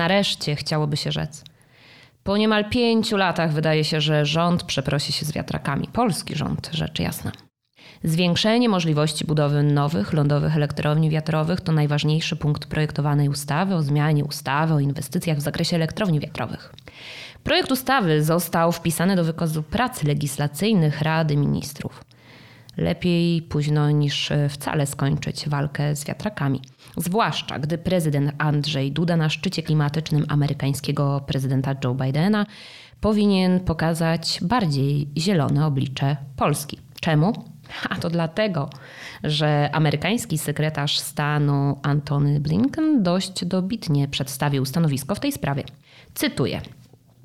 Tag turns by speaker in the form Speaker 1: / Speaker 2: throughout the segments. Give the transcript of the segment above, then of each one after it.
Speaker 1: Nareszcie chciałoby się rzec. Po niemal pięciu latach wydaje się, że rząd przeprosi się z wiatrakami. Polski rząd, rzecz jasna. Zwiększenie możliwości budowy nowych lądowych elektrowni wiatrowych to najważniejszy punkt projektowanej ustawy o zmianie ustawy o inwestycjach w zakresie elektrowni wiatrowych. Projekt ustawy został wpisany do wykazu prac legislacyjnych Rady Ministrów. Lepiej późno niż wcale skończyć walkę z wiatrakami. Zwłaszcza gdy prezydent Andrzej Duda na szczycie klimatycznym amerykańskiego prezydenta Joe Bidena powinien pokazać bardziej zielone oblicze Polski. Czemu? A to dlatego, że amerykański sekretarz stanu Antony Blinken dość dobitnie przedstawił stanowisko w tej sprawie. Cytuję.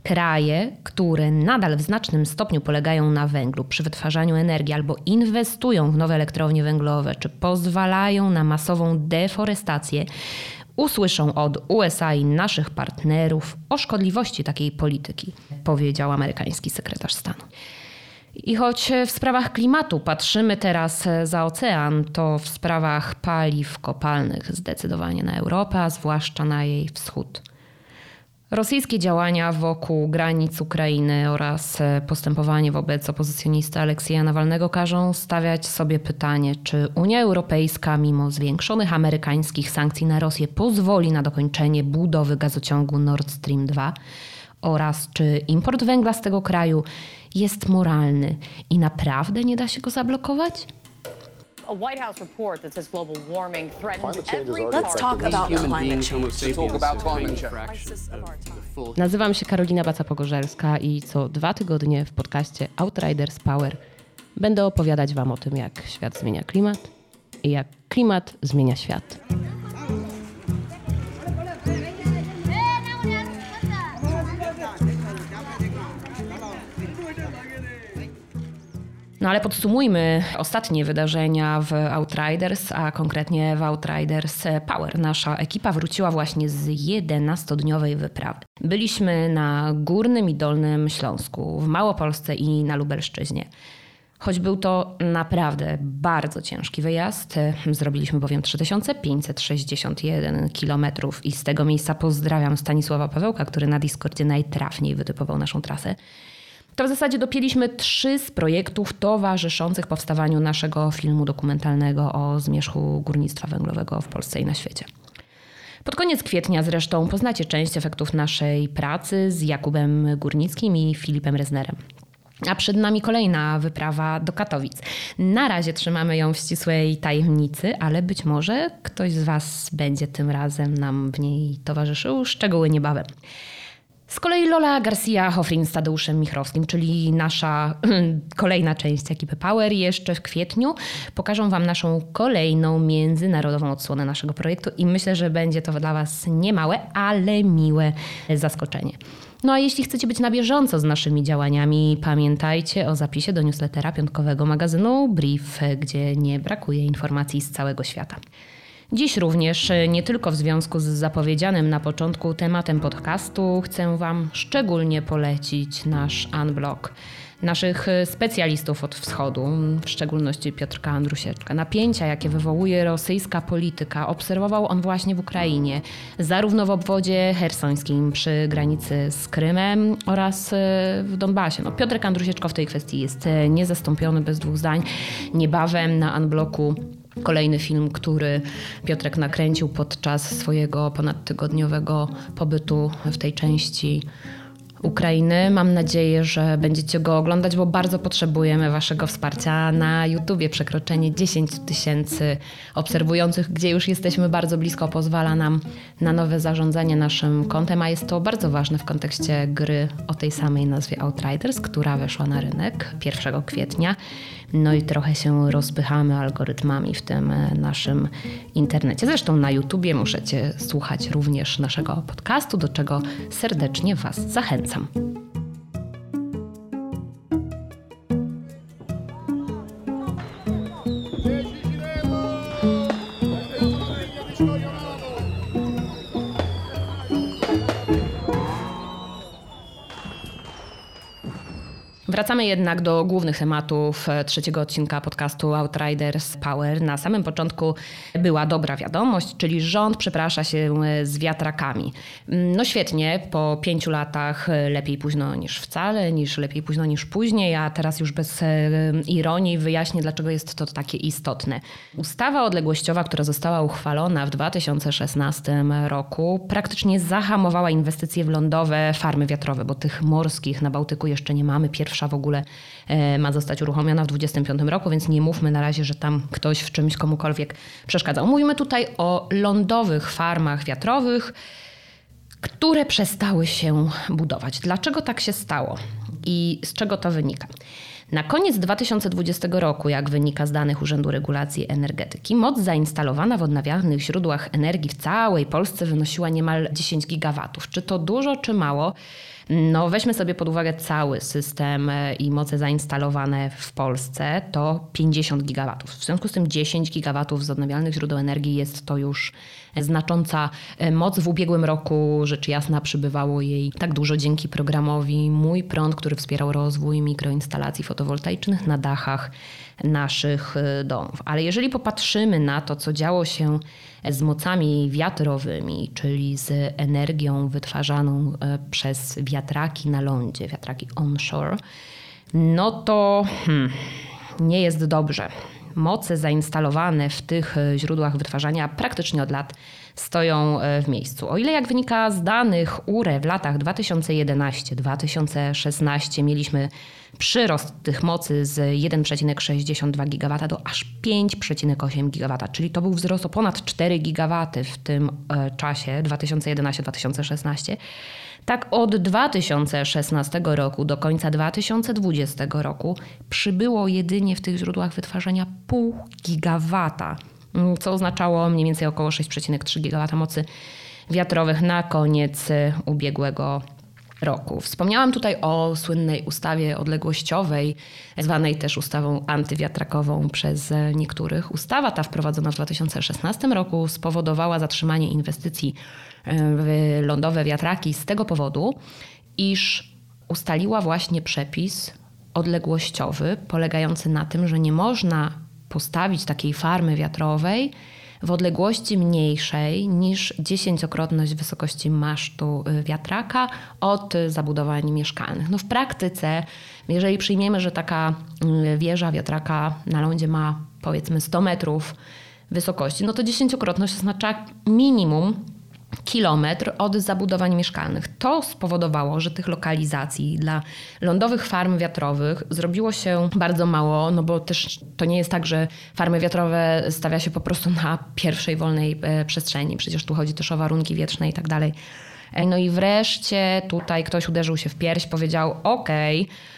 Speaker 1: Kraje, które nadal w znacznym stopniu polegają na węglu przy wytwarzaniu energii albo inwestują w nowe elektrownie węglowe, czy pozwalają na masową deforestację, usłyszą od USA i naszych partnerów o szkodliwości takiej polityki, powiedział amerykański sekretarz stanu. I choć w sprawach klimatu patrzymy teraz za ocean, to w sprawach paliw kopalnych zdecydowanie na Europę, a zwłaszcza na jej wschód. Rosyjskie działania wokół granic Ukrainy oraz postępowanie wobec opozycjonisty Aleksieja Nawalnego każą stawiać sobie pytanie, czy Unia Europejska, mimo zwiększonych amerykańskich sankcji na Rosję, pozwoli na dokończenie budowy gazociągu Nord Stream 2 oraz czy import węgla z tego kraju jest moralny i naprawdę nie da się go zablokować?
Speaker 2: A White House report that says global warming threatens every
Speaker 3: Let's talk about climate change.
Speaker 1: Nazywam się Karolina Baca-Pogorzelska i co dwa tygodnie w podcaście Outriders Power będę opowiadać Wam o tym, jak świat zmienia klimat i jak klimat zmienia świat. No ale podsumujmy ostatnie wydarzenia w Outriders, a konkretnie w Outriders Power. Nasza ekipa wróciła właśnie z 11-dniowej wyprawy. Byliśmy na Górnym i Dolnym Śląsku, w Małopolsce i na Lubelszczyźnie. Choć był to naprawdę bardzo ciężki wyjazd, zrobiliśmy bowiem 3561 km i z tego miejsca pozdrawiam Stanisława Pawełka, który na Discordzie najtrafniej wytypował naszą trasę. To w zasadzie dopięliśmy trzy z projektów towarzyszących powstawaniu naszego filmu dokumentalnego o zmierzchu górnictwa węglowego w Polsce i na świecie. Pod koniec kwietnia zresztą poznacie część efektów naszej pracy z Jakubem Górnickim i Filipem Reznerem. A przed nami kolejna wyprawa do Katowic. Na razie trzymamy ją w ścisłej tajemnicy, ale być może ktoś z Was będzie tym razem nam w niej towarzyszył. Szczegóły niebawem. Z kolei Lola Garcia Hofrin z Tadeuszem Michrowskim, czyli nasza kolejna część ekipy Power, jeszcze w kwietniu pokażą Wam naszą kolejną międzynarodową odsłonę naszego projektu i myślę, że będzie to dla Was niemałe, ale miłe zaskoczenie. No a jeśli chcecie być na bieżąco z naszymi działaniami, pamiętajcie o zapisie do newslettera piątkowego magazynu Brief, gdzie nie brakuje informacji z całego świata. Dziś również, nie tylko w związku z zapowiedzianym na początku tematem podcastu, chcę Wam szczególnie polecić nasz Unblock. Naszych specjalistów od wschodu, w szczególności Piotrka Andrusieczka. Napięcia, jakie wywołuje rosyjska polityka, obserwował on właśnie w Ukrainie, zarówno w obwodzie hersońskim przy granicy z Krymem oraz w Donbasie. No, Piotrek Andrusieczko w tej kwestii jest niezastąpiony bez dwóch zdań. Niebawem na Unblocku Kolejny film, który Piotrek nakręcił podczas swojego ponadtygodniowego pobytu w tej części Ukrainy. Mam nadzieję, że będziecie go oglądać, bo bardzo potrzebujemy Waszego wsparcia na YouTubie. Przekroczenie 10 tysięcy obserwujących, gdzie już jesteśmy bardzo blisko, pozwala nam na nowe zarządzanie naszym kontem, a jest to bardzo ważne w kontekście gry o tej samej nazwie Outriders, która weszła na rynek 1 kwietnia. No i trochę się rozpychamy algorytmami w tym naszym internecie. Zresztą na YouTubie możecie słuchać również naszego podcastu, do czego serdecznie Was zachęcam. Awesome. Wracamy jednak do głównych tematów e, trzeciego odcinka podcastu Outriders Power. Na samym początku była dobra wiadomość, czyli rząd przeprasza się e, z wiatrakami. Mm, no świetnie, po pięciu latach e, lepiej późno niż wcale, niż lepiej późno niż później, a teraz już bez ironii wyjaśnię, dlaczego jest to takie istotne. Ustawa odległościowa, która została uchwalona w 2016 roku, praktycznie zahamowała inwestycje w lądowe farmy wiatrowe, bo tych morskich na Bałtyku jeszcze nie mamy. Pierwszy pierwsza w ogóle e, ma zostać uruchomiona w 2025 roku, więc nie mówmy na razie, że tam ktoś w czymś komukolwiek przeszkadzał. Mówimy tutaj o lądowych farmach wiatrowych, które przestały się budować. Dlaczego tak się stało i z czego to wynika? Na koniec 2020 roku, jak wynika z danych Urzędu Regulacji Energetyki, moc zainstalowana w odnawialnych źródłach energii w całej Polsce wynosiła niemal 10 gigawatów. Czy to dużo, czy mało? No, weźmy sobie pod uwagę cały system e, i moce zainstalowane w Polsce to 50 gigawatów. W związku z tym 10 gigawatów z odnawialnych źródeł energii jest to już znacząca e, moc. W ubiegłym roku rzecz jasna przybywało jej tak dużo dzięki programowi Mój Prąd, który wspierał rozwój mikroinstalacji fotowoltaicznych na dachach naszych e, domów. Ale jeżeli popatrzymy na to, co działo się z mocami wiatrowymi, czyli z energią wytwarzaną e, przez wiatraki na lądzie, wiatraki onshore, no to hmm, nie jest dobrze. Moce zainstalowane w tych e, źródłach wytwarzania praktycznie od lat stoją w miejscu. O ile jak wynika z danych URE w latach 2011-2016 mieliśmy przyrost tych mocy z 1,62 GW do aż 5,8 GW, czyli to był wzrost o ponad 4 GW w tym e, czasie 2011-2016. Tak od 2016 roku do końca 2020 roku przybyło jedynie w tych źródłach wytwarzania pół gigawata, co oznaczało mniej więcej około 6,3 GW mocy wiatrowych na koniec ubiegłego roku. Wspomniałam tutaj o słynnej ustawie odległościowej, zwanej też ustawą antywiatrakową przez niektórych. Ustawa ta wprowadzona w 2016 roku spowodowała zatrzymanie inwestycji e, w lądowe wiatraki z tego powodu, iż ustaliła właśnie przepis odległościowy polegający na tym, że nie można postawić takiej farmy wiatrowej w odległości mniejszej niż dziesięciokrotność wysokości masztu y, wiatraka od zabudowań mieszkalnych. No w praktyce, jeżeli przyjmiemy, że taka y, wieża wiatraka na lądzie ma powiedzmy 100 metrów wysokości, no to dziesięciokrotność oznacza minimum kilometr od zabudowań mieszkalnych. To spowodowało, że tych lokalizacji dla lądowych farm wiatrowych zrobiło się bardzo mało, no bo też to nie jest tak, że farmy wiatrowe stawia się po prostu na pierwszej wolnej e, przestrzeni. Przecież tu chodzi też o warunki wietrzne i tak dalej. E, no i wreszcie tutaj ktoś uderzył się w pierś, powiedział: OK,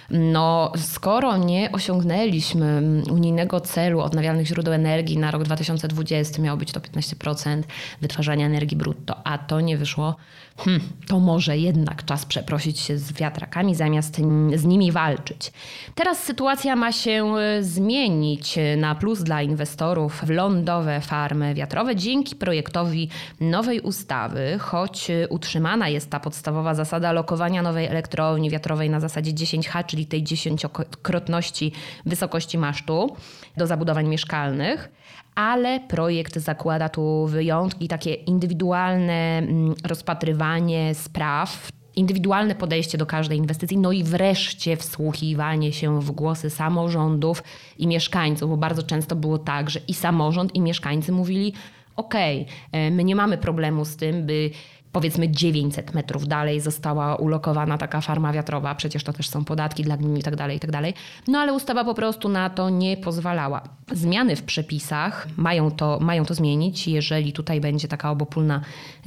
Speaker 1: no skoro nie osiągnęliśmy unijnego celu odnawialnych źródeł energii na rok 2020, miało być to 15% wytwarzania energii brutto, a to nie wyszło, hmm, to może jednak czas przeprosić się z wiatrakami zamiast z nimi walczyć. Teraz sytuacja ma się e, zmienić na plus dla inwestorów w lądowe farmy wiatrowe dzięki projektowi nowej ustawy, choć utrzymana jest ta podstawowa zasada lokowania nowej elektrowni wiatrowej na zasadzie 10H, czyli tej dziesięciokrotności wysokości masztu do zabudowań mieszkalnych ale projekt zakłada tu wyjątki, takie indywidualne mm, rozpatrywanie spraw, indywidualne podejście do każdej inwestycji, no i wreszcie wsłuchiwanie się w głosy samorządów i mieszkańców, bo bardzo często było tak, że i samorząd, i mieszkańcy mówili: OK, e, my nie mamy problemu z tym, by powiedzmy 900 metrów dalej została ulokowana taka farma wiatrowa, przecież to też są podatki dla gmin i tak dalej, i tak dalej. No ale ustawa po prostu na to nie pozwalała. Zmiany w przepisach mają to, mają to zmienić, jeżeli tutaj będzie taka obopólna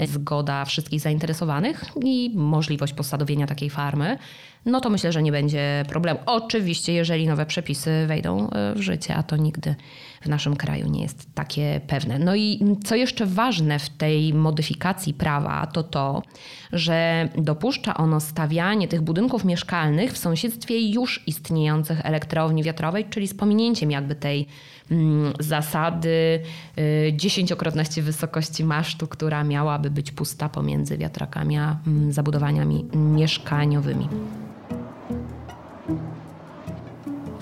Speaker 1: zgoda wszystkich zainteresowanych i możliwość posadowienia takiej farmy no to myślę, że nie będzie problemu. Oczywiście, jeżeli nowe przepisy wejdą e, w życie, a to nigdy w naszym kraju nie jest takie pewne. No i co jeszcze ważne w tej modyfikacji prawa, to to, że dopuszcza ono stawianie tych budynków mieszkalnych w sąsiedztwie już istniejących elektrowni wiatrowej, czyli z pominięciem jakby tej mm, zasady y, dziesięciokrotności wysokości masztu, która miałaby być pusta pomiędzy wiatrakami a mm, zabudowaniami mieszkaniowymi.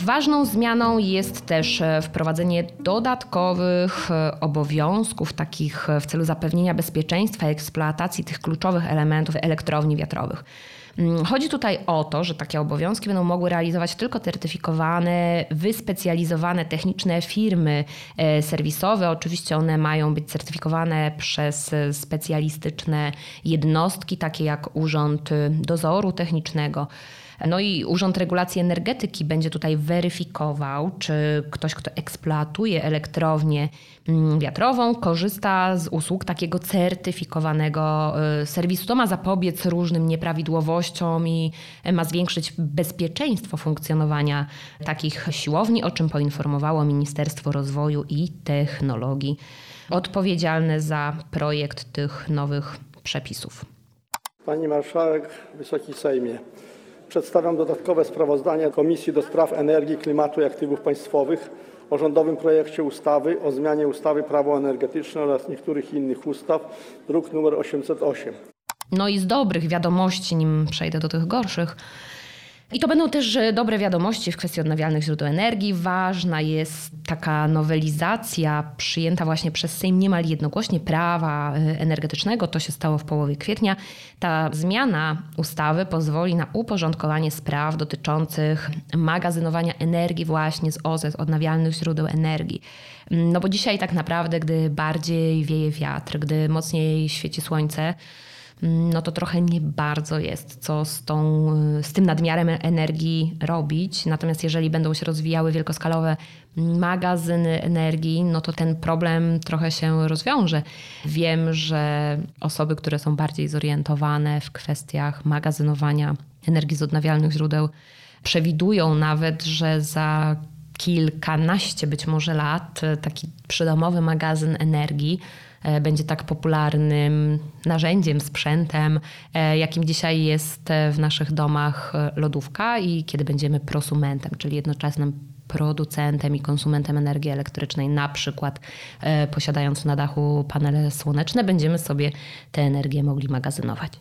Speaker 1: Ważną zmianą jest też e, wprowadzenie dodatkowych e, obowiązków, takich w celu zapewnienia bezpieczeństwa eksploatacji tych kluczowych elementów elektrowni wiatrowych. Mm, chodzi tutaj o to, że takie obowiązki będą mogły realizować tylko certyfikowane, wyspecjalizowane techniczne firmy e, serwisowe. Oczywiście one mają być certyfikowane przez specjalistyczne jednostki, takie jak Urząd Dozoru Technicznego. No i Urząd Regulacji Energetyki będzie tutaj weryfikował, czy ktoś, kto eksploatuje elektrownię mm, wiatrową, korzysta z usług takiego certyfikowanego y, serwisu. To ma zapobiec różnym nieprawidłowościom i ma zwiększyć bezpieczeństwo funkcjonowania takich siłowni, o czym poinformowało Ministerstwo Rozwoju i Technologii odpowiedzialne za projekt tych nowych przepisów.
Speaker 4: Pani Marszałek, Wysoki Sejmie. Przedstawiam dodatkowe sprawozdanie Komisji do Spraw Energii, Klimatu i Aktywów Państwowych o rządowym projekcie ustawy o zmianie ustawy Prawo energetyczne oraz niektórych innych ustaw, druk nr 808.
Speaker 1: No i z dobrych wiadomości, nim przejdę do tych gorszych, i to będą też e, dobre wiadomości w kwestii odnawialnych źródeł energii. Ważna jest taka nowelizacja przyjęta właśnie przez Sejm niemal jednogłośnie prawa e, energetycznego. To się stało w połowie kwietnia. Ta zmiana ustawy pozwoli na uporządkowanie spraw dotyczących magazynowania energii właśnie z OZE, z odnawialnych źródeł energii. No bo dzisiaj tak naprawdę, gdy bardziej wieje wiatr, gdy mocniej świeci słońce, no to trochę nie bardzo jest co z, tą, z tym nadmiarem energii robić. Natomiast jeżeli będą się rozwijały wielkoskalowe magazyny energii, no to ten problem trochę się rozwiąże. Wiem, że osoby, które są bardziej zorientowane w kwestiach magazynowania energii z odnawialnych źródeł, przewidują nawet, że za kilkanaście być może lat taki przydomowy magazyn energii będzie tak popularnym narzędziem, sprzętem, e, jakim dzisiaj jest e, w naszych domach lodówka i kiedy będziemy prosumentem, czyli jednoczesnym producentem i konsumentem energii elektrycznej, na przykład posiadając na dachu panele słoneczne, będziemy sobie tę energię mogli magazynować.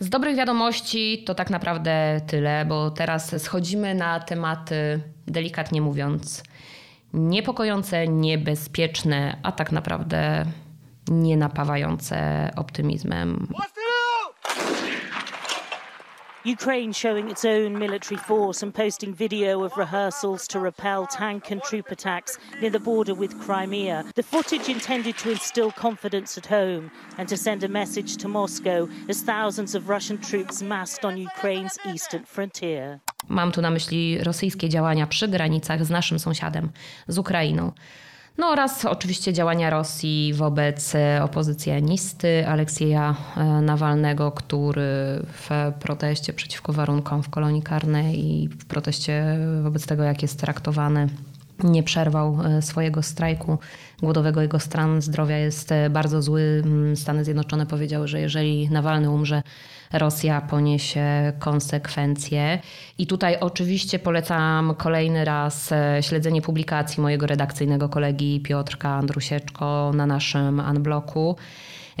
Speaker 1: Z dobrych wiadomości to tak naprawdę tyle, bo teraz schodzimy na tematy, delikatnie mówiąc, niepokojące, niebezpieczne, a tak naprawdę nie napawające optymizmem.
Speaker 5: Ukraine showing its own military force and posting video of rehearsals to repel tank and troop attacks near the border with Crimea. The footage intended to instill confidence at home and to send a message to Moscow as thousands of Russian troops massed on Ukraine's eastern frontier.
Speaker 1: Mam tu na myśli rosyjskie działania przy granicach z naszym sąsiadem, z Ukrainą. No oraz oczywiście działania Rosji wobec e, opozycjonisty Aleksieja e, Nawalnego, który w proteście przeciwko warunkom w kolonii karnej i w proteście wobec tego, jak jest traktowany, nie przerwał e, swojego strajku głodowego. Jego stan zdrowia jest bardzo zły. Mm, Stany Zjednoczone powiedziały, że jeżeli Nawalny umrze, Rosja poniesie konsekwencje. I tutaj oczywiście polecam kolejny raz e, śledzenie publikacji mojego redakcyjnego kolegi Piotrka Andrusieczko na naszym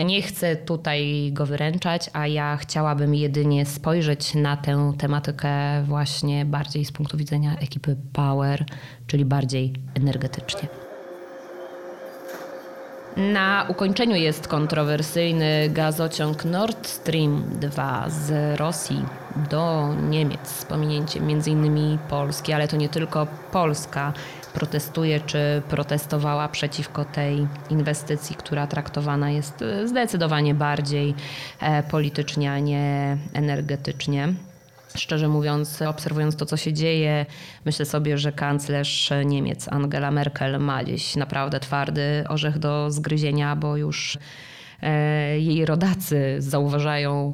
Speaker 1: Unbloku. Nie chcę tutaj go wyręczać, a ja chciałabym jedynie spojrzeć na tę tematykę właśnie bardziej z punktu widzenia ekipy Power, czyli bardziej energetycznie. Na ukończeniu jest kontrowersyjny gazociąg Nord Stream 2 z Rosji do Niemiec z pominięciem m.in. Polski, ale to nie tylko Polska protestuje czy protestowała przeciwko tej inwestycji, która traktowana jest zdecydowanie bardziej e, politycznie, a nie energetycznie. Szczerze mówiąc, obserwując to, co się dzieje, myślę sobie, że kanclerz Niemiec Angela Merkel ma gdzieś naprawdę twardy orzech do zgryzienia, bo już e, jej rodacy zauważają,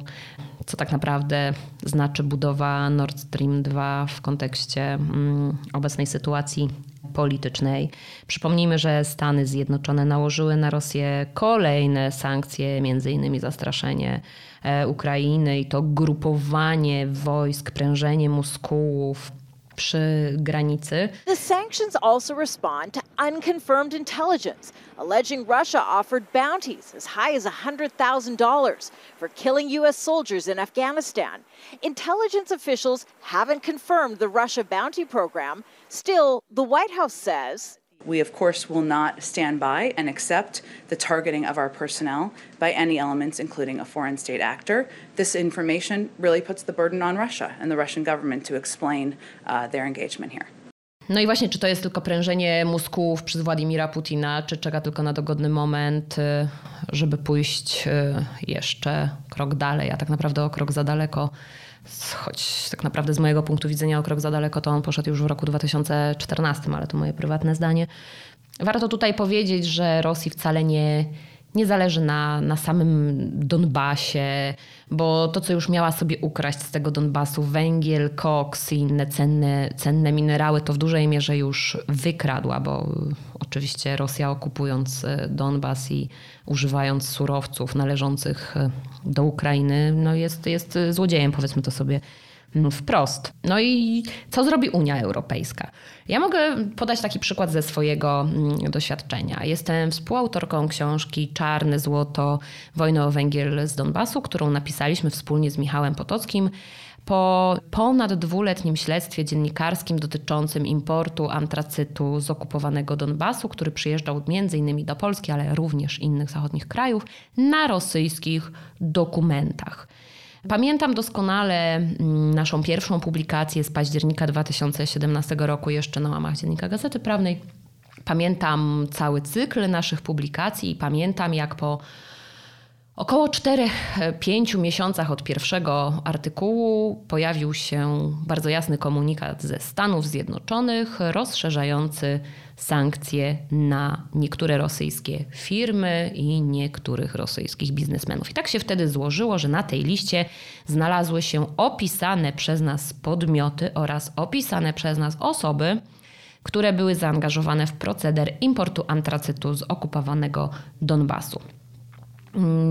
Speaker 1: co tak naprawdę znaczy budowa Nord Stream 2 w kontekście mm, obecnej sytuacji politycznej. Przypomnijmy, że Stany Zjednoczone nałożyły na Rosję kolejne sankcje, między innymi zastraszenie e, Ukrainy i to grupowanie wojsk, prężenie muskułów przy granicy.
Speaker 6: The sanctions also respond to unconfirmed intelligence, alleging Russia offered bounties as high as $100,000 for killing U.S. soldiers in Afghanistan. Intelligence officials haven't confirmed the Russia bounty program. Still, the White House says
Speaker 7: We, of course, will not stand by and accept the targeting of our personnel by any elements, including a foreign state actor. This information really puts the burden on Russia and the Russian government to explain uh, their engagement here.
Speaker 1: No i właśnie, czy to jest tylko prężenie mózgów przez Władimira Putina, czy czeka tylko na dogodny moment, y, żeby pójść y, jeszcze krok dalej, a tak naprawdę o krok za daleko. Choć tak naprawdę z mojego punktu widzenia o krok za daleko to on poszedł już w roku 2014, ale to moje prywatne zdanie. Warto tutaj powiedzieć, że Rosji wcale nie, nie zależy na, na samym Donbasie, bo to, co już miała sobie ukraść z tego Donbasu, węgiel, koks i inne cenne, cenne minerały, to w dużej mierze już wykradła, bo oczywiście Rosja okupując e, Donbas i używając surowców należących e, do Ukrainy, no jest, jest złodziejem, powiedzmy to sobie wprost. No i co zrobi Unia Europejska? Ja mogę podać taki przykład ze swojego mm, doświadczenia. Jestem współautorką książki Czarne Złoto Wojna o węgiel z Donbasu, którą napisaliśmy wspólnie z Michałem Potockim. Po ponad dwuletnim śledztwie dziennikarskim dotyczącym importu antracytu z okupowanego Donbasu, który przyjeżdżał m.in. do Polski, ale również innych zachodnich krajów, na rosyjskich dokumentach. Pamiętam doskonale mm, naszą pierwszą publikację z października 2017 roku, jeszcze na łamach Dziennika Gazety Prawnej. Pamiętam cały cykl naszych publikacji i pamiętam, jak po około 4-5 miesiącach od pierwszego artykułu pojawił się bardzo jasny komunikat ze Stanów Zjednoczonych rozszerzający sankcje na niektóre rosyjskie firmy i niektórych rosyjskich biznesmenów. I tak się wtedy złożyło, że na tej liście znalazły się opisane przez nas podmioty oraz opisane przez nas osoby, które były zaangażowane w proceder importu antracytu z okupowanego Donbasu.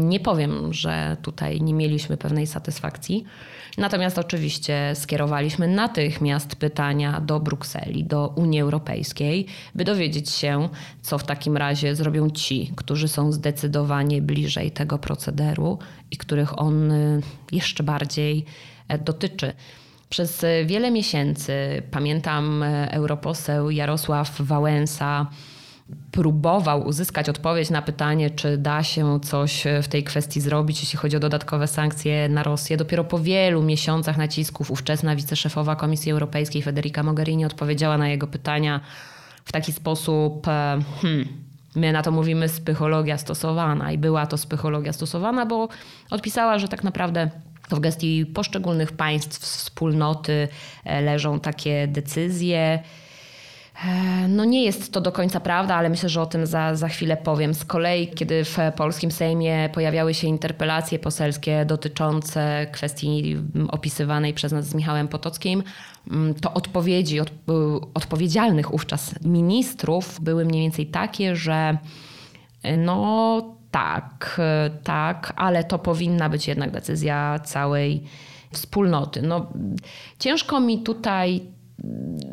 Speaker 1: Nie powiem, że tutaj nie mieliśmy pewnej satysfakcji. Natomiast oczywiście skierowaliśmy natychmiast pytania do Brukseli, do Unii Europejskiej, by dowiedzieć się, co w takim razie zrobią ci, którzy są zdecydowanie bliżej tego procederu i których on y, jeszcze bardziej e, dotyczy. Przez wiele miesięcy, pamiętam, e, europoseł Jarosław Wałęsa próbował uzyskać odpowiedź na pytanie, czy da się coś w tej kwestii zrobić, jeśli chodzi o dodatkowe sankcje na Rosję. Dopiero po wielu miesiącach nacisków ówczesna wiceszefowa Komisji Europejskiej Federica Mogherini odpowiedziała na jego pytania w taki sposób, e, hmm, my na to mówimy spychologia stosowana i była to spychologia stosowana, bo odpisała, że tak naprawdę to w gestii poszczególnych państw wspólnoty e, leżą takie decyzje. E, no nie jest to do końca prawda, ale myślę, że o tym za, za chwilę powiem. Z kolei, kiedy w polskim Sejmie pojawiały się interpelacje poselskie dotyczące kwestii opisywanej przez nas z Michałem Potockim, to odpowiedzi od, odpowiedzialnych wówczas ministrów były mniej więcej takie, że e, no tak, e, tak, ale to powinna być jednak decyzja całej wspólnoty. No, ciężko mi tutaj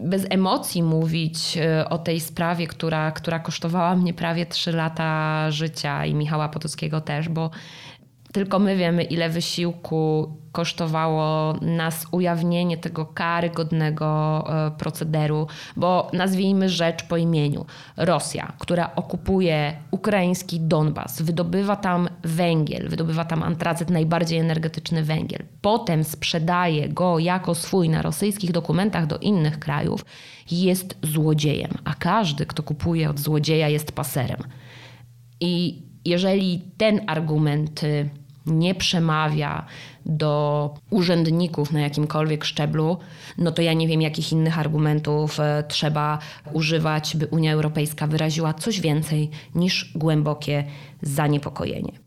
Speaker 1: bez emocji mówić e, o tej sprawie, która, która kosztowała mnie prawie 3 lata życia i Michała Potockiego też, bo tylko my wiemy, ile wysiłku kosztowało nas ujawnienie tego karygodnego e, procederu, bo nazwijmy rzecz po imieniu. Rosja, która okupuje ukraiński Donbas, wydobywa tam węgiel, wydobywa tam antracyt, najbardziej energetyczny węgiel. Potem sprzedaje go jako swój na rosyjskich dokumentach do innych krajów, jest złodziejem, a każdy, kto kupuje od złodzieja, jest paserem. I jeżeli ten argument y, nie przemawia do urzędników na jakimkolwiek szczeblu, no to ja nie wiem, jakich innych argumentów e, trzeba używać, by Unia Europejska wyraziła coś więcej niż głębokie zaniepokojenie.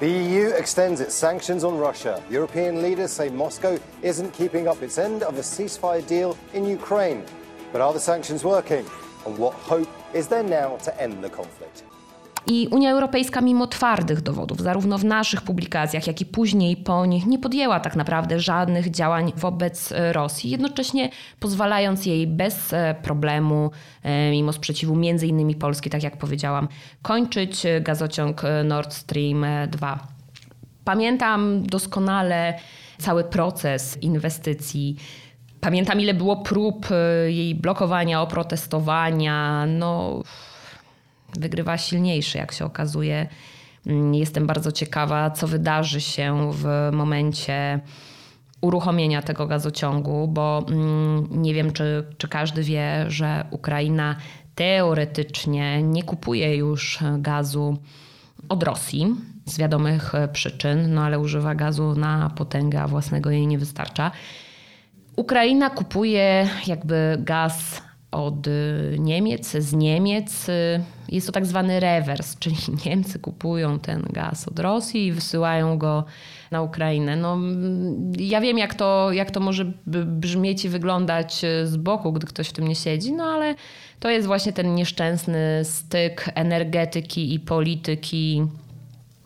Speaker 8: The EU extends its sanctions on Russia. European leaders say Moscow isn't keeping up its end of a ceasefire deal in Ukraine. But are the sanctions working? And what hope is there now to end the conflict?
Speaker 1: I Unia Europejska, mimo twardych dowodów, zarówno w naszych publikacjach, jak i później po nich, nie podjęła tak naprawdę żadnych działań wobec e, Rosji, jednocześnie pozwalając jej bez e, problemu, e, mimo sprzeciwu między innymi Polski, tak jak powiedziałam, kończyć gazociąg Nord Stream 2. Pamiętam doskonale cały proces inwestycji. Pamiętam, ile było prób jej blokowania, oprotestowania. No, wygrywa silniejszy, jak się okazuje. Mm, jestem bardzo ciekawa, co wydarzy się w momencie uruchomienia tego gazociągu, bo mm, nie wiem, czy, czy każdy wie, że Ukraina teoretycznie nie kupuje już gazu od Rosji z wiadomych przyczyn, no ale używa gazu na potęgę, a własnego jej nie wystarcza. Ukraina kupuje jakby gaz od y, Niemiec, z Niemiec. Y, jest to tak zwany rewers, czyli Niemcy kupują ten gaz od Rosji i wysyłają go na Ukrainę. No, ja wiem, jak to, jak to może brzmieć i wyglądać y, z boku, gdy ktoś w tym nie siedzi, no ale to jest właśnie ten nieszczęsny styk energetyki i polityki,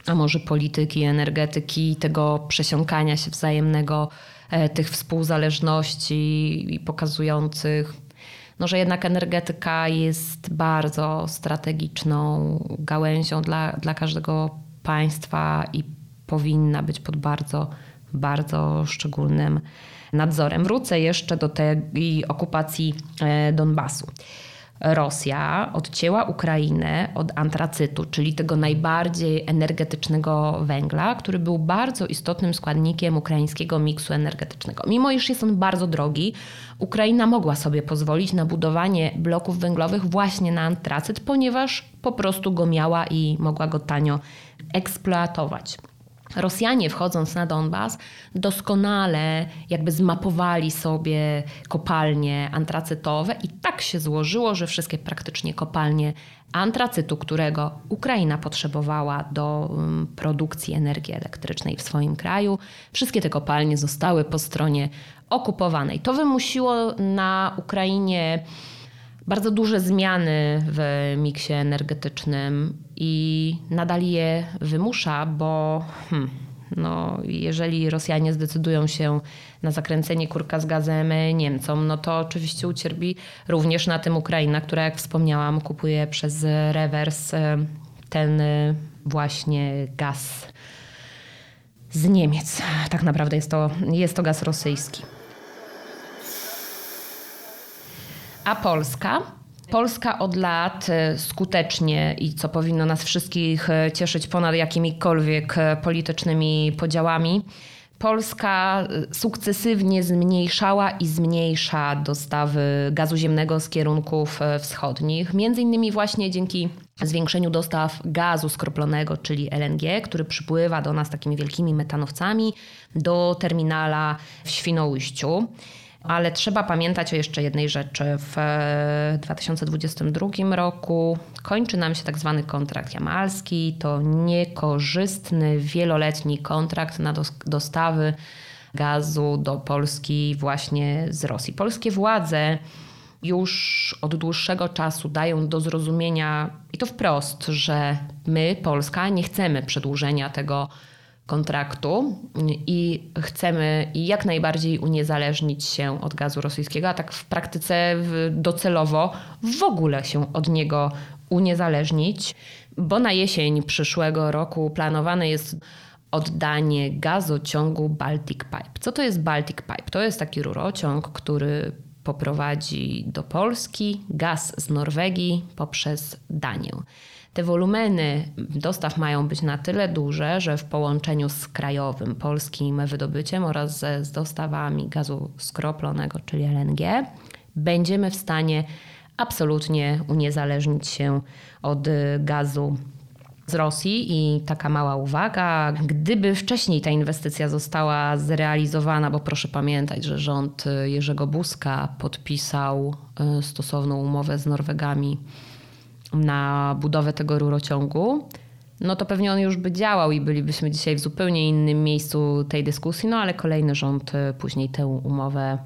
Speaker 1: a może polityki, energetyki, tego przesiąkania się wzajemnego, e, tych współzależności i pokazujących no, że jednak energetyka jest bardzo strategiczną gałęzią dla, dla każdego państwa i powinna być pod bardzo, bardzo szczególnym nadzorem. Wrócę jeszcze do tej okupacji e, Donbasu. Rosja odcięła Ukrainę od antracytu, czyli tego najbardziej energetycznego węgla, który był bardzo istotnym składnikiem ukraińskiego miksu energetycznego. Mimo iż jest on bardzo drogi, Ukraina mogła sobie pozwolić na budowanie bloków węglowych właśnie na antracyt, ponieważ po prostu go miała i mogła go tanio eksploatować. Rosjanie wchodząc na Donbas doskonale jakby zmapowali sobie kopalnie antracytowe i tak się złożyło, że wszystkie praktycznie kopalnie antracytu, którego Ukraina potrzebowała do um, produkcji energii elektrycznej w swoim kraju, wszystkie te kopalnie zostały po stronie okupowanej. To wymusiło na Ukrainie bardzo duże zmiany w miksie energetycznym i nadal je wymusza, bo hmm, no, jeżeli Rosjanie zdecydują się na zakręcenie kurka z gazem Niemcom, no to oczywiście ucierpi również na tym Ukraina, która jak wspomniałam kupuje przez rewers e, ten e, właśnie gaz z Niemiec. Tak naprawdę jest to, jest to gaz rosyjski. A Polska? Polska od lat e, skutecznie i co powinno nas wszystkich e, cieszyć ponad jakimikolwiek e, politycznymi podziałami. Polska sukcesywnie zmniejszała i zmniejsza dostawy gazu ziemnego z kierunków wschodnich, między innymi właśnie dzięki zwiększeniu dostaw gazu skroplonego, czyli LNG, który przypływa do nas takimi wielkimi metanowcami do terminala w Świnoujściu. Ale trzeba pamiętać o jeszcze jednej rzeczy. W 2022 e, roku kończy nam się tak zwany kontrakt jamalski. To niekorzystny, wieloletni kontrakt na dostawy gazu do Polski właśnie z Rosji. Polskie władze już od dłuższego czasu dają do zrozumienia i to wprost, że my, Polska, nie chcemy przedłużenia tego kontraktu i chcemy jak najbardziej uniezależnić się od gazu rosyjskiego, a tak w praktyce docelowo w ogóle się od niego uniezależnić, bo na jesień przyszłego roku planowane jest oddanie gazociągu Baltic Pipe. Co to jest Baltic Pipe? To jest taki rurociąg, który poprowadzi do Polski gaz z Norwegii poprzez Danię. Te wolumeny dostaw mają być na tyle duże, że w połączeniu z krajowym polskim wydobyciem oraz ze, z dostawami gazu skroplonego, czyli LNG, będziemy w stanie absolutnie uniezależnić się od gazu z Rosji. I taka mała uwaga, gdyby wcześniej ta inwestycja została zrealizowana, bo proszę pamiętać, że rząd Jerzego Buzka podpisał e, stosowną umowę z Norwegami na budowę tego rurociągu, no to pewnie on już by działał i bylibyśmy dzisiaj w zupełnie innym miejscu tej dyskusji, no ale kolejny rząd e, później tę umowę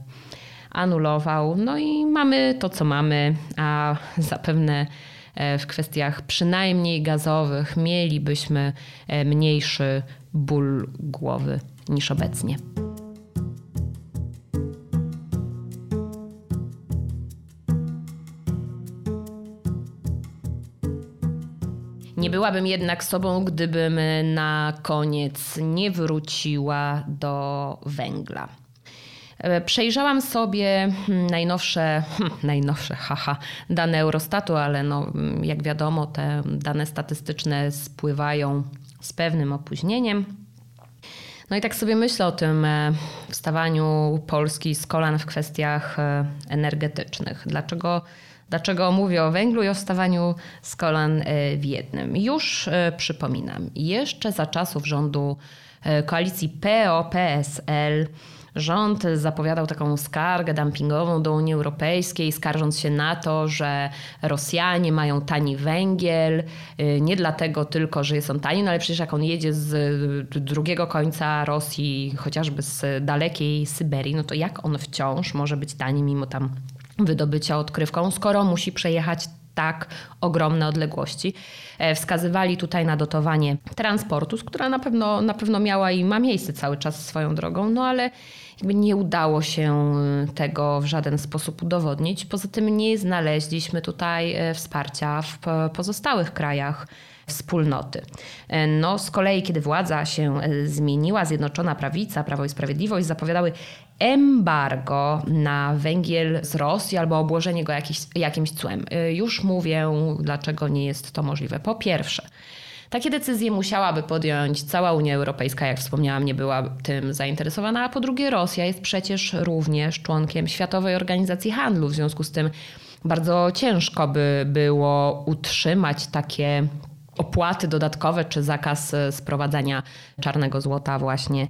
Speaker 1: anulował. No i mamy to, co mamy, a zapewne e, w kwestiach przynajmniej gazowych mielibyśmy e, mniejszy ból głowy niż obecnie. Nie byłabym jednak sobą, gdybym na koniec nie wróciła do węgla. E, przejrzałam sobie hmm, najnowsze, hmm, najnowsze, haha, dane Eurostatu, ale no, mm, jak wiadomo, te dane statystyczne spływają z pewnym opóźnieniem. No i tak sobie myślę o tym e, wstawaniu Polski z kolan w kwestiach e, energetycznych. Dlaczego, dlaczego mówię o węglu i o wstawaniu z kolan w jednym? Już przypominam, jeszcze za czasów rządu koalicji PO-PSL Rząd zapowiadał taką skargę dumpingową do Unii Europejskiej, skarżąc się na to, że Rosjanie mają tani węgiel, nie dlatego tylko, że jest on tani, no ale przecież jak on jedzie z drugiego końca Rosji, chociażby z dalekiej Syberii, no to jak on wciąż może być tani mimo tam wydobycia odkrywką, skoro musi przejechać tak ogromne odległości. E, wskazywali tutaj na dotowanie transportu, która na pewno, na pewno miała i ma miejsce cały czas swoją drogą, no ale jakby nie udało się y, tego w żaden sposób udowodnić. Poza tym nie znaleźliśmy tutaj e, wsparcia w pozostałych krajach wspólnoty. E, no, z kolei, kiedy władza się zmieniła, Zjednoczona Prawica, Prawo i Sprawiedliwość zapowiadały embargo na węgiel z Rosji albo obłożenie go jakiś, jakimś cłem. Y, już mówię, dlaczego nie jest to możliwe. Po pierwsze, takie decyzje musiałaby podjąć cała Unia Europejska, jak wspomniałam, nie była tym zainteresowana, a po drugie Rosja jest przecież również członkiem Światowej Organizacji Handlu, w związku z tym bardzo ciężko by było utrzymać takie opłaty dodatkowe czy zakaz y, sprowadzania czarnego złota właśnie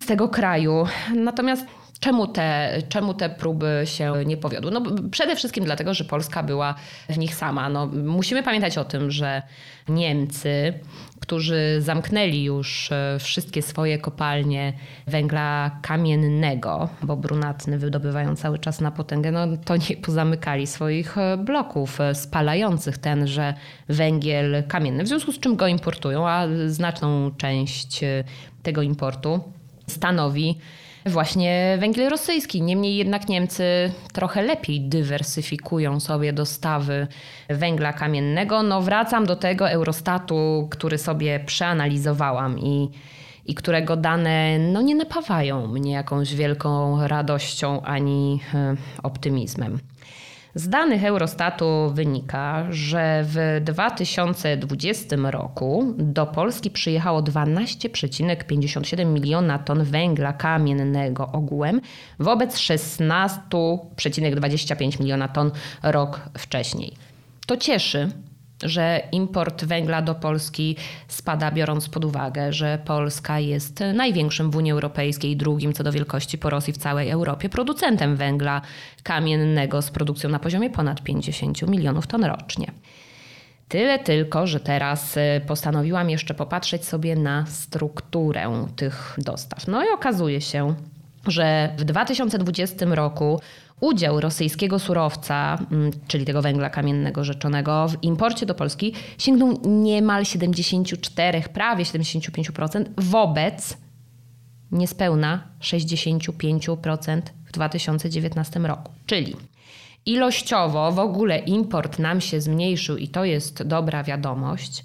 Speaker 1: z tego kraju. Natomiast Czemu te, czemu te próby się nie powiodły? No, przede wszystkim dlatego, że Polska była w nich sama. No, musimy pamiętać o tym, że Niemcy, którzy zamknęli już e, wszystkie swoje kopalnie węgla kamiennego, bo brunatny wydobywają cały czas na potęgę, no to nie pozamykali swoich e, bloków e, spalających tenże węgiel kamienny, w związku z czym go importują, a znaczną część tego importu stanowi właśnie węgiel rosyjski. Niemniej jednak Niemcy trochę lepiej dywersyfikują sobie dostawy węgla kamiennego. No wracam do tego Eurostatu, który sobie przeanalizowałam i, i którego dane no, nie napawają mnie jakąś wielką radością ani e, optymizmem. Z danych Eurostatu wynika, że w 2020 roku do Polski przyjechało 12,57 miliona ton węgla kamiennego ogółem wobec 16,25 miliona ton rok wcześniej. To cieszy, że import węgla do Polski spada, biorąc pod uwagę, że Polska jest największym w Unii Europejskiej, drugim co do wielkości po Rosji w całej Europie, producentem węgla kamiennego z produkcją na poziomie ponad 50 milionów ton rocznie. Tyle tylko, że teraz y, postanowiłam jeszcze popatrzeć sobie na strukturę tych dostaw. No i okazuje się, że w 2020 roku udział rosyjskiego surowca, mm, czyli tego węgla kamiennego rzeczonego w imporcie do Polski sięgnął niemal 74, prawie 75% wobec niespełna 65% w 2019 roku. Czyli ilościowo w ogóle import nam się zmniejszył i to jest dobra wiadomość,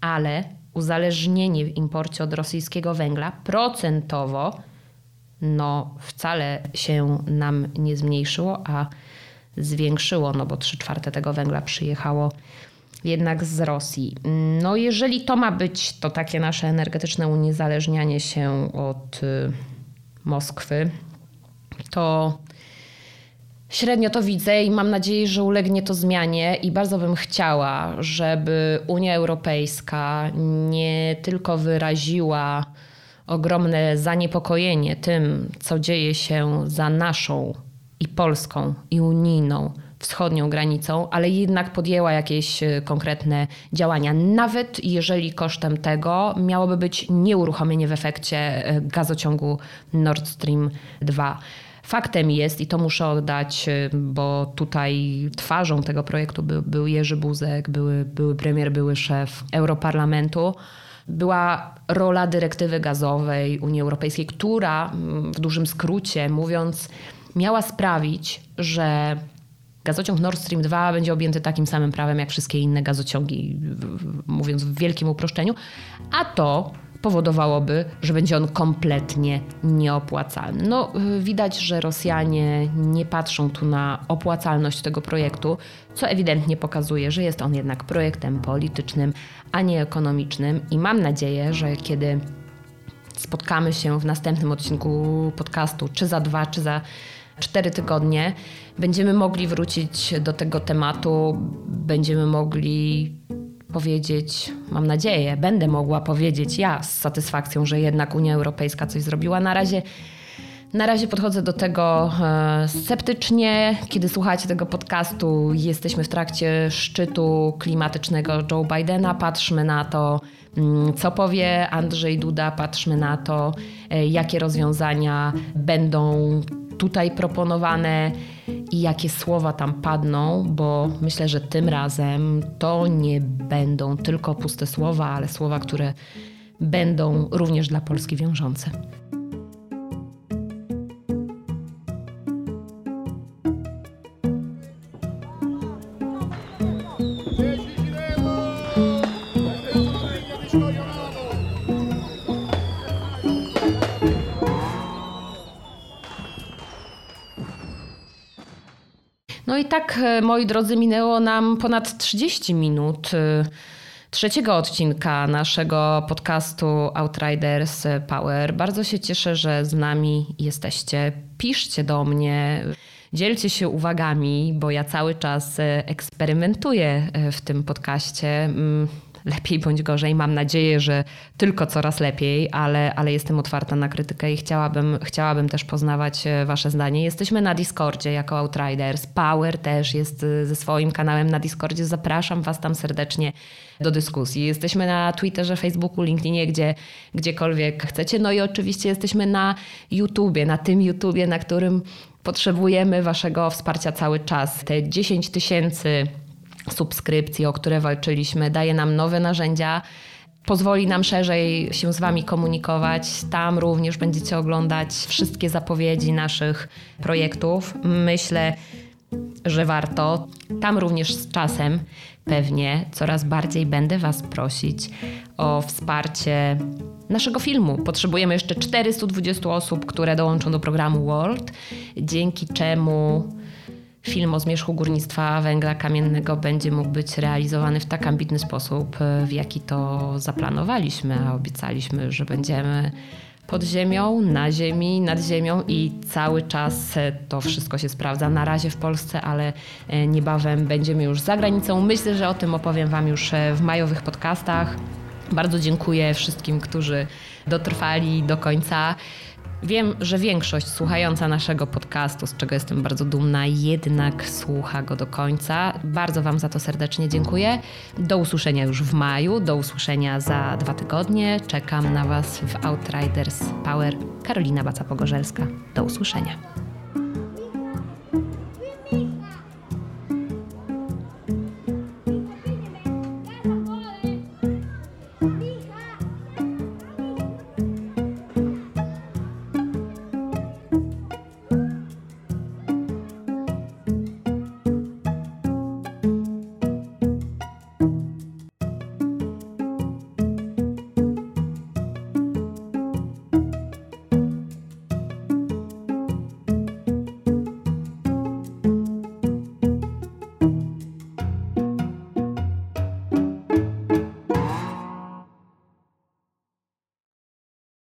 Speaker 1: ale uzależnienie w imporcie od rosyjskiego węgla procentowo no wcale się nam nie zmniejszyło, a zwiększyło, no bo 3 czwarte tego węgla przyjechało jednak z Rosji. No jeżeli to ma być to takie nasze energetyczne uniezależnianie się od y, Moskwy, to średnio to widzę i mam nadzieję, że ulegnie to zmianie i bardzo bym chciała, żeby Unia Europejska nie tylko wyraziła ogromne zaniepokojenie tym, co dzieje się za naszą i polską, i unijną wschodnią granicą, ale jednak podjęła jakieś e, konkretne działania, nawet jeżeli kosztem tego miałoby być nieuruchomienie w efekcie e, gazociągu Nord Stream 2. Faktem jest, i to muszę oddać, bo tutaj twarzą tego projektu był, był Jerzy Buzek, były, były premier, były szef Europarlamentu była rola dyrektywy gazowej Unii Europejskiej, która w dużym skrócie mówiąc, miała sprawić, że gazociąg Nord Stream 2 będzie objęty takim samym prawem jak wszystkie inne gazociągi, mówiąc w wielkim uproszczeniu, a to powodowałoby, że będzie on kompletnie nieopłacalny. No, widać, że Rosjanie nie patrzą tu na opłacalność tego projektu, co ewidentnie pokazuje, że jest on jednak projektem politycznym, a nie ekonomicznym i mam nadzieję, że kiedy spotkamy się w następnym odcinku podcastu, czy za dwa, czy za cztery tygodnie, będziemy mogli wrócić do tego tematu, będziemy mogli powiedzieć, mam nadzieję, będę mogła powiedzieć ja z satysfakcją, że jednak Unia Europejska coś zrobiła. Na razie. Na razie podchodzę do tego e, sceptycznie. Kiedy słuchacie tego podcastu, jesteśmy w trakcie szczytu klimatycznego Joe Bidena. Patrzmy na to, mm, co powie Andrzej Duda, patrzmy na to, e, jakie rozwiązania będą tutaj proponowane i jakie słowa tam padną, bo myślę, że tym razem to nie będą tylko puste słowa, ale słowa, które będą również dla Polski wiążące. Tak, e, moi drodzy, minęło nam ponad 30 minut e, trzeciego odcinka naszego podcastu Outriders Power. Bardzo się cieszę, że z nami jesteście. Piszcie do mnie. Dzielcie się uwagami, bo ja cały czas e, eksperymentuję w tym podcaście. Lepiej bądź gorzej. Mam nadzieję, że tylko coraz lepiej, ale, ale jestem otwarta na krytykę i chciałabym, chciałabym też poznawać e, Wasze zdanie. Jesteśmy na Discordzie jako Outriders. Power też jest e, ze swoim kanałem na Discordzie. Zapraszam Was tam serdecznie do dyskusji. Jesteśmy na Twitterze, Facebooku, LinkedInie, gdzie, gdziekolwiek chcecie. No i oczywiście jesteśmy na YouTubie, na tym YouTubie, na którym potrzebujemy Waszego wsparcia cały czas. Te 10 tysięcy subskrypcji, o które walczyliśmy, daje nam nowe narzędzia, pozwoli nam szerzej się z Wami komunikować. Tam również będziecie oglądać wszystkie zapowiedzi naszych projektów. Myślę, że warto. Tam również z czasem pewnie coraz bardziej będę Was prosić o wsparcie naszego filmu. Potrzebujemy jeszcze 420 osób, które dołączą do programu World, dzięki czemu film o zmierzchu górnictwa węgla kamiennego będzie mógł być realizowany w tak ambitny sposób, e, w jaki to zaplanowaliśmy, a obiecaliśmy, że będziemy pod ziemią, na ziemi, nad ziemią i cały czas e, to wszystko się sprawdza. Na razie w Polsce, ale e, niebawem będziemy już za granicą. Myślę, że o tym opowiem Wam już w majowych podcastach. Bardzo dziękuję wszystkim, którzy dotrwali do końca. Wiem, że większość słuchająca naszego podcastu, z czego jestem bardzo dumna, jednak słucha go do końca. Bardzo Wam za to serdecznie dziękuję. Do usłyszenia już w maju, do usłyszenia za dwa tygodnie. Czekam na Was w Outriders Power. Karolina Baca-Pogorzelska. Do usłyszenia.